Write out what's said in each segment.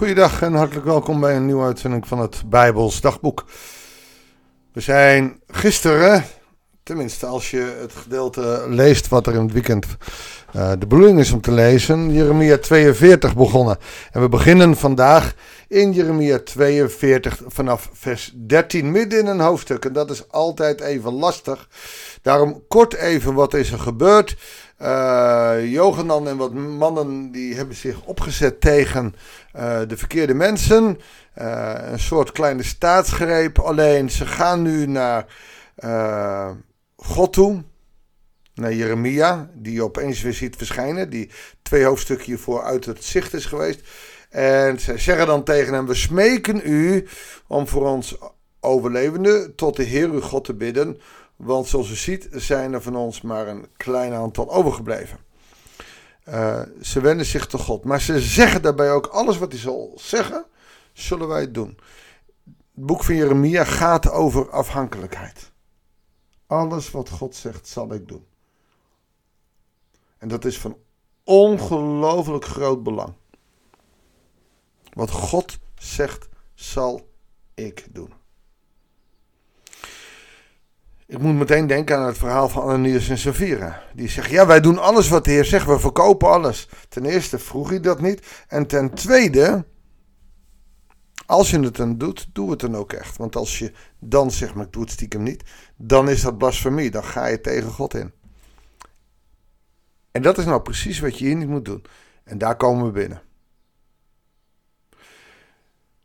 Goeiedag en hartelijk welkom bij een nieuwe uitzending van het Bijbels Dagboek. We zijn gisteren, tenminste als je het gedeelte leest wat er in het weekend uh, de bedoeling is om te lezen, Jeremia 42 begonnen. En we beginnen vandaag in Jeremia 42 vanaf vers 13, midden in een hoofdstuk. En dat is altijd even lastig. Daarom kort even wat is er gebeurd. Uh, Johanan en wat mannen die hebben zich opgezet tegen uh, de verkeerde mensen. Uh, een soort kleine staatsgreep. Alleen ze gaan nu naar God toe. Naar Jeremia, die je opeens weer ziet verschijnen. Die twee hoofdstukken hiervoor uit het zicht is geweest. En zij zeggen dan tegen hem: We smeken u om voor ons overlevenden tot de Heer uw God te bidden want zoals u ziet zijn er van ons maar een klein aantal overgebleven. Uh, ze wenden zich tot God. Maar ze zeggen daarbij ook alles wat hij zal zeggen, zullen wij doen. Het boek van Jeremia gaat over afhankelijkheid. Alles wat God zegt, zal ik doen. En dat is van ongelooflijk groot belang. Wat God zegt, zal ik doen. Ik moet meteen denken aan het verhaal van Ananias en Safira. Die zeggen, ja, wij doen alles wat de Heer zegt, we verkopen alles. Ten eerste vroeg hij dat niet. En ten tweede, als je het dan doet, doe het dan ook echt. Want als je dan zegt, maar ik doe het stiekem niet, dan is dat blasfemie. Dan ga je tegen God in. En dat is nou precies wat je hier niet moet doen. En daar komen we binnen.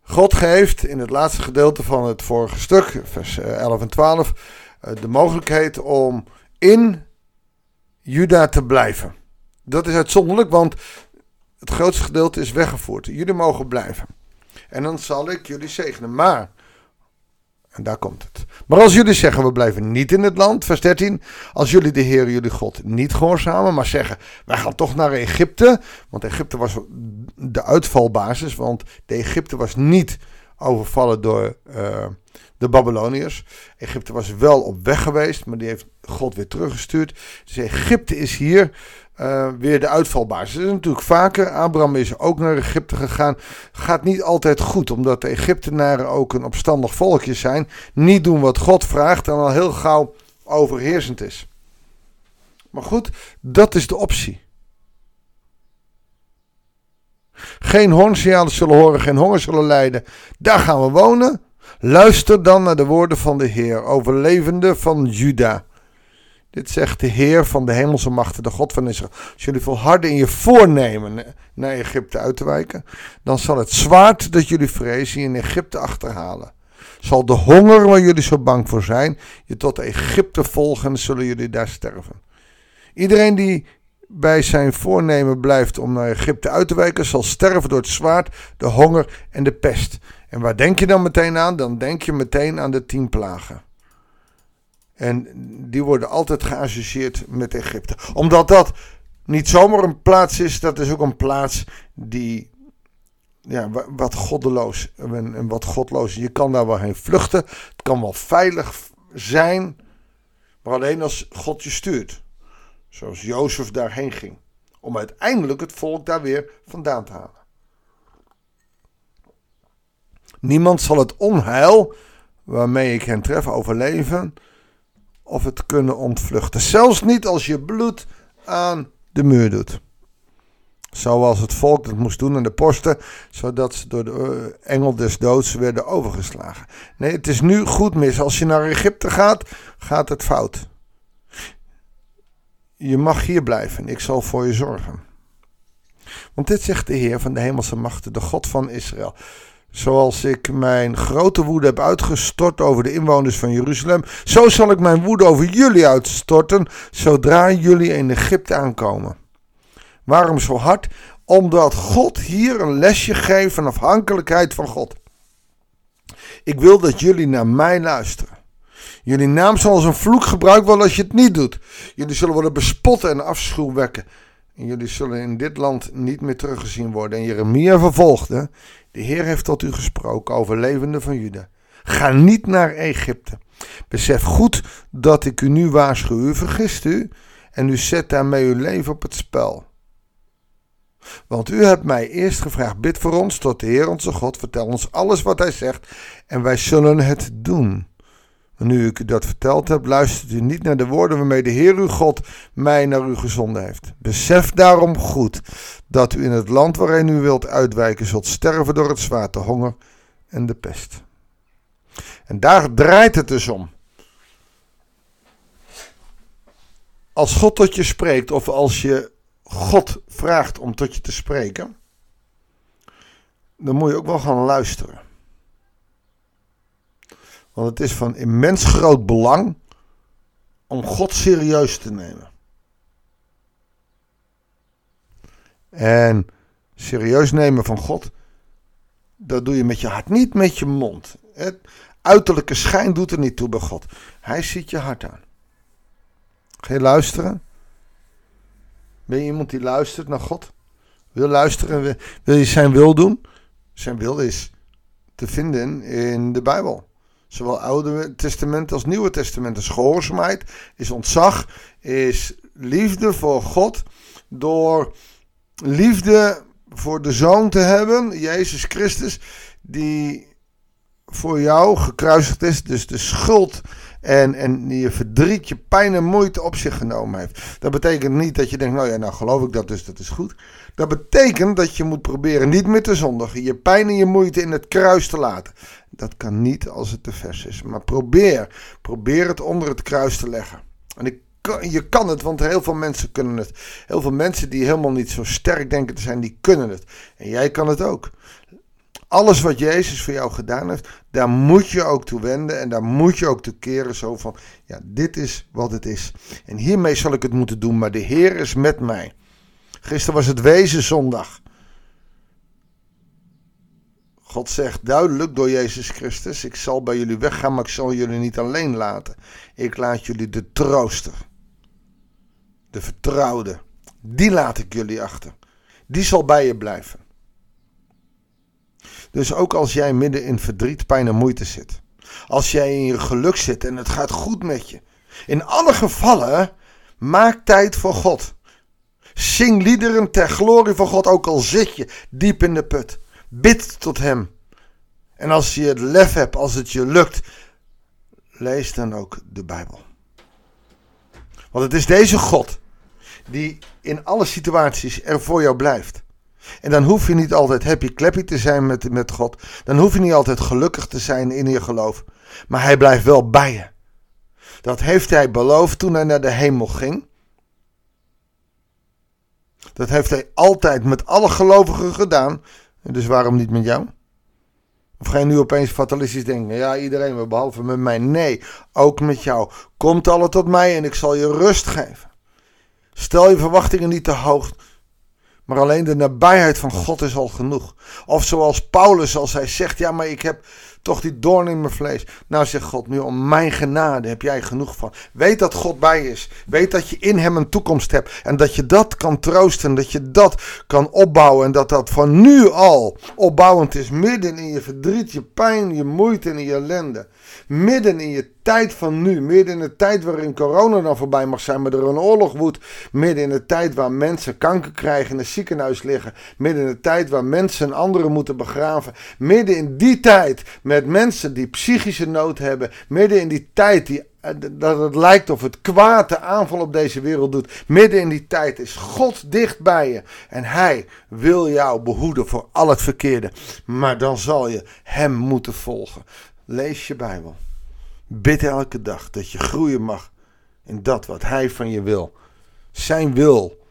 God geeft in het laatste gedeelte van het vorige stuk, vers 11 en 12 eh, de mogelijkheid om in Juda te blijven. Dat is uitzonderlijk, want het grootste gedeelte is weggevoerd. Jullie mogen blijven. En dan zal ik jullie zegenen. Maar, en daar komt het. Maar als jullie zeggen, we blijven niet in het land, vers 13. Als jullie de Heer, jullie God, niet gehoorzamen, maar zeggen, wij gaan toch naar Egypte. Want Egypte was de uitvalbasis, want de Egypte was niet overvallen door... Uh, de Babyloniërs. Egypte was wel op weg geweest, maar die heeft God weer teruggestuurd. Dus Egypte is hier uh, weer de uitvalbasis. Dat is natuurlijk vaker. Abraham is ook naar Egypte gegaan. Gaat niet altijd goed, omdat de Egyptenaren ook een opstandig volkje zijn. Niet doen wat God vraagt en al heel gauw overheersend is. Maar goed, dat is de optie. Geen hoornsignalen zullen horen, geen honger zullen lijden. Daar gaan we wonen. Luister dan naar de woorden van de Heer, overlevende van Juda. Dit zegt de Heer van de hemelse machten, de God van Israël. Als jullie volharden in je voornemen naar Egypte uit te wijken, dan zal het zwaard dat jullie vrezen je in Egypte achterhalen. Zal de honger waar jullie zo bang voor zijn, je tot Egypte volgen en zullen jullie daar sterven. Iedereen die bij zijn voornemen blijft om naar Egypte uit te wijken, zal sterven door het zwaard, de honger en de pest. En waar denk je dan meteen aan? Dan denk je meteen aan de tien plagen. En die worden altijd geassocieerd met Egypte. Omdat dat niet zomaar een plaats is, dat is ook een plaats die ja, wat goddeloos en, wat godloos. Je kan daar wel heen vluchten. Het kan wel veilig zijn. Maar alleen als God je stuurt. Zoals Jozef daarheen ging. Om uiteindelijk het volk daar weer vandaan te halen. Niemand zal het onheil waarmee ik hen tref overleven of het kunnen ontvluchten. Zelfs niet als je bloed aan de muur doet. Zoals het volk dat moest doen aan de posten, zodat ze door de eh, engel des doods werden overgeslagen. Nee, het is nu goed mis. Als je naar Egypte gaat, gaat het fout. Je mag hier blijven, ik zal voor je zorgen. Want dit zegt de Heer van de hemelse machten, de God van Israël. Zoals ik mijn grote woede heb uitgestort over de inwoners van Jeruzalem, zo zal ik mijn woede over jullie uitstorten zodra jullie in Egypte aankomen. Waarom zo hard? Omdat God hier een lesje geeft van afhankelijkheid van God. Ik wil dat jullie naar mij luisteren. Jullie naam zal als een vloek gebruikt worden als je het niet doet. Jullie zullen worden bespotten en afschuw wekken. En jullie zullen in dit land niet meer teruggezien worden. En Jeremia vervolgde. De Heer heeft tot u gesproken, overlevende van Juda. Ga niet naar Egypte. Besef goed dat ik u nu waarschuw. U vergist u en u zet daarmee uw leven op het spel. Want u hebt mij eerst gevraagd: bid voor ons tot de Heer onze God. Vertel ons alles wat hij zegt en wij zullen het doen. Nu ik u dat verteld heb, luistert u niet naar de woorden waarmee de Heer uw God mij naar u gezonden heeft. Besef daarom goed dat u in het land waarin u wilt uitwijken zult sterven door het zwaard, de honger en de pest. En daar draait het dus om. Als God tot je spreekt, of als je God vraagt om tot je te spreken, dan moet je ook wel gaan luisteren. Want het is van immens groot belang om God serieus te nemen. En serieus nemen van God, dat doe je met je hart, niet met je mond. Het uiterlijke schijn doet er niet toe bij God. Hij ziet je hart aan. Ga je luisteren? Ben je iemand die luistert naar God? Wil luisteren? Wil je zijn wil doen? Zijn wil is te vinden in de Bijbel. Zowel Oude Testament als Nieuwe Testament. is gehoorzaamheid, is ontzag, is liefde voor God. Door liefde voor de Zoon te hebben, Jezus Christus, die voor jou gekruisigd is. Dus de schuld en, en je verdriet, je pijn en moeite op zich genomen heeft. Dat betekent niet dat je denkt, nou ja, nou geloof ik dat, dus dat is goed. Dat betekent dat je moet proberen niet meer te zondigen. Je pijn en je moeite in het kruis te laten. Dat kan niet als het te vers is. Maar probeer, probeer het onder het kruis te leggen. En ik je kan het, want heel veel mensen kunnen het. Heel veel mensen die helemaal niet zo sterk denken te zijn, die kunnen het. En jij kan het ook. Alles wat Jezus voor jou gedaan heeft, daar moet je ook toe wenden en daar moet je ook toe keren. Zo van, ja, dit is wat het is. En hiermee zal ik het moeten doen, maar de Heer is met mij. Gisteren was het Wezenzondag. God zegt duidelijk door Jezus Christus: Ik zal bij jullie weggaan, maar ik zal jullie niet alleen laten. Ik laat jullie de trooster, de vertrouwde, die laat ik jullie achter. Die zal bij je blijven. Dus ook als jij midden in verdriet, pijn en moeite zit. Als jij in je geluk zit en het gaat goed met je. In alle gevallen, maak tijd voor God. Zing liederen ter glorie van God, ook al zit je diep in de put. Bid tot Hem. En als je het lef hebt, als het je lukt, lees dan ook de Bijbel. Want het is deze God die in alle situaties er voor jou blijft. En dan hoef je niet altijd happy clappy te zijn met, met God. Dan hoef je niet altijd gelukkig te zijn in je geloof. Maar hij blijft wel bij je. Dat heeft hij beloofd toen hij naar de hemel ging. Dat heeft hij altijd met alle gelovigen gedaan. Dus waarom niet met jou? Of ga je nu opeens fatalistisch denken? Ja, iedereen, behalve met mij. Nee, ook met jou. Komt alle tot mij en ik zal je rust geven. Stel je verwachtingen niet te hoog. Maar alleen de nabijheid van God is al genoeg. Of zoals Paulus, als hij zegt: Ja, maar ik heb toch die doorn in mijn vlees. Nou zegt God, nu om mijn genade heb jij genoeg van. Weet dat God bij is. Weet dat je in hem een toekomst hebt. En dat je dat kan troosten. Dat je dat kan opbouwen. En dat dat van nu al opbouwend is. Midden in je verdriet, je pijn, je moeite en je ellende. Midden in je tijd van nu. Midden in de tijd waarin corona dan voorbij mag zijn. Maar er een oorlog woedt. Midden in de tijd waar mensen kanker krijgen in het ziekenhuis liggen. Midden in de tijd waar mensen anderen moeten begraven. Midden in die tijd met mensen die psychische nood hebben. Midden in die tijd die, eh, dat het lijkt of het kwaad de aanval op deze wereld doet. Midden in die tijd is God dicht bij je. En Hij wil jou behoeden voor al het verkeerde. Maar dan zal je Hem moeten volgen. Lees je Bijbel. Bid elke dag dat je groeien mag in dat wat Hij van je wil. Zijn wil,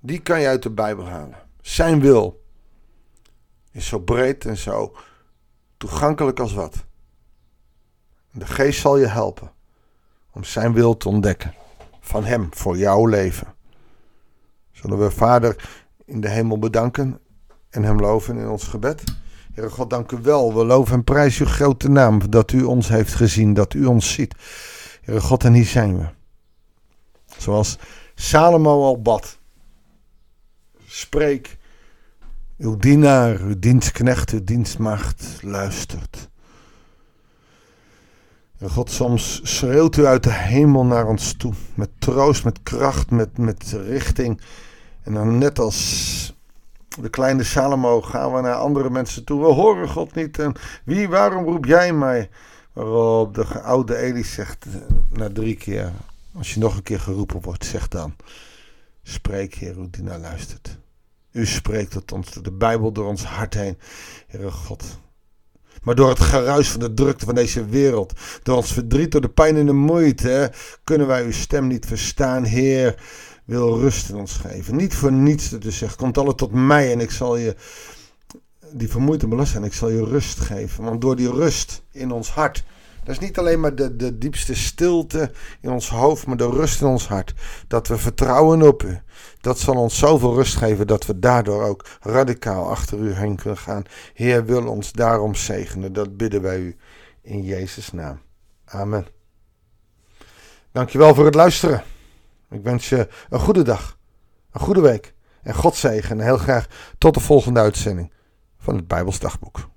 die kan je uit de Bijbel halen. Zijn wil is zo breed en zo toegankelijk als wat. De geest zal je helpen om zijn wil te ontdekken van hem voor jouw leven. Zullen we Vader in de hemel bedanken en hem loven in ons gebed? Heere God, dank u wel. We loven en prijzen uw grote naam dat u ons heeft gezien, dat u ons ziet. Heere God, en hier zijn we. Zoals Salomo al bad. Spreek uw dienaar, uw dienstknecht, uw dienstmaagd luistert. En God, soms schreeuwt u uit de hemel naar ons toe. Met troost, met kracht, met, met richting. En dan net als de kleine Salomo gaan we naar andere mensen toe. We horen God niet. En wie, waarom roep jij mij? Waarop de oude Eli zegt eh, na drie keer. Als je nog een keer geroepen wordt, zeg dan. Spreek, Heer, hoe die naar luistert. U spreekt tot ons, de Bijbel, door ons hart heen, Heere God. Maar door het geruis van de drukte van deze wereld, door ons verdriet, door de pijn en de moeite, kunnen wij uw stem niet verstaan. Heer, wil rust in ons geven. Niet voor niets u zegt, komt alle tot mij en ik zal je, die vermoeid en ik zal je rust geven. Want door die rust in ons hart, dat is niet alleen maar de, de diepste stilte in ons hoofd, maar de rust in ons hart. Dat we vertrouwen op u. Dat zal ons zoveel rust geven dat we daardoor ook radicaal achter u heen kunnen gaan. Heer wil ons daarom zegenen. Dat bidden wij u in Jezus' naam. Amen. Dankjewel voor het luisteren. Ik wens je een goede dag, een goede week en God zegen. En heel graag tot de volgende uitzending van het Bijbels Dagboek.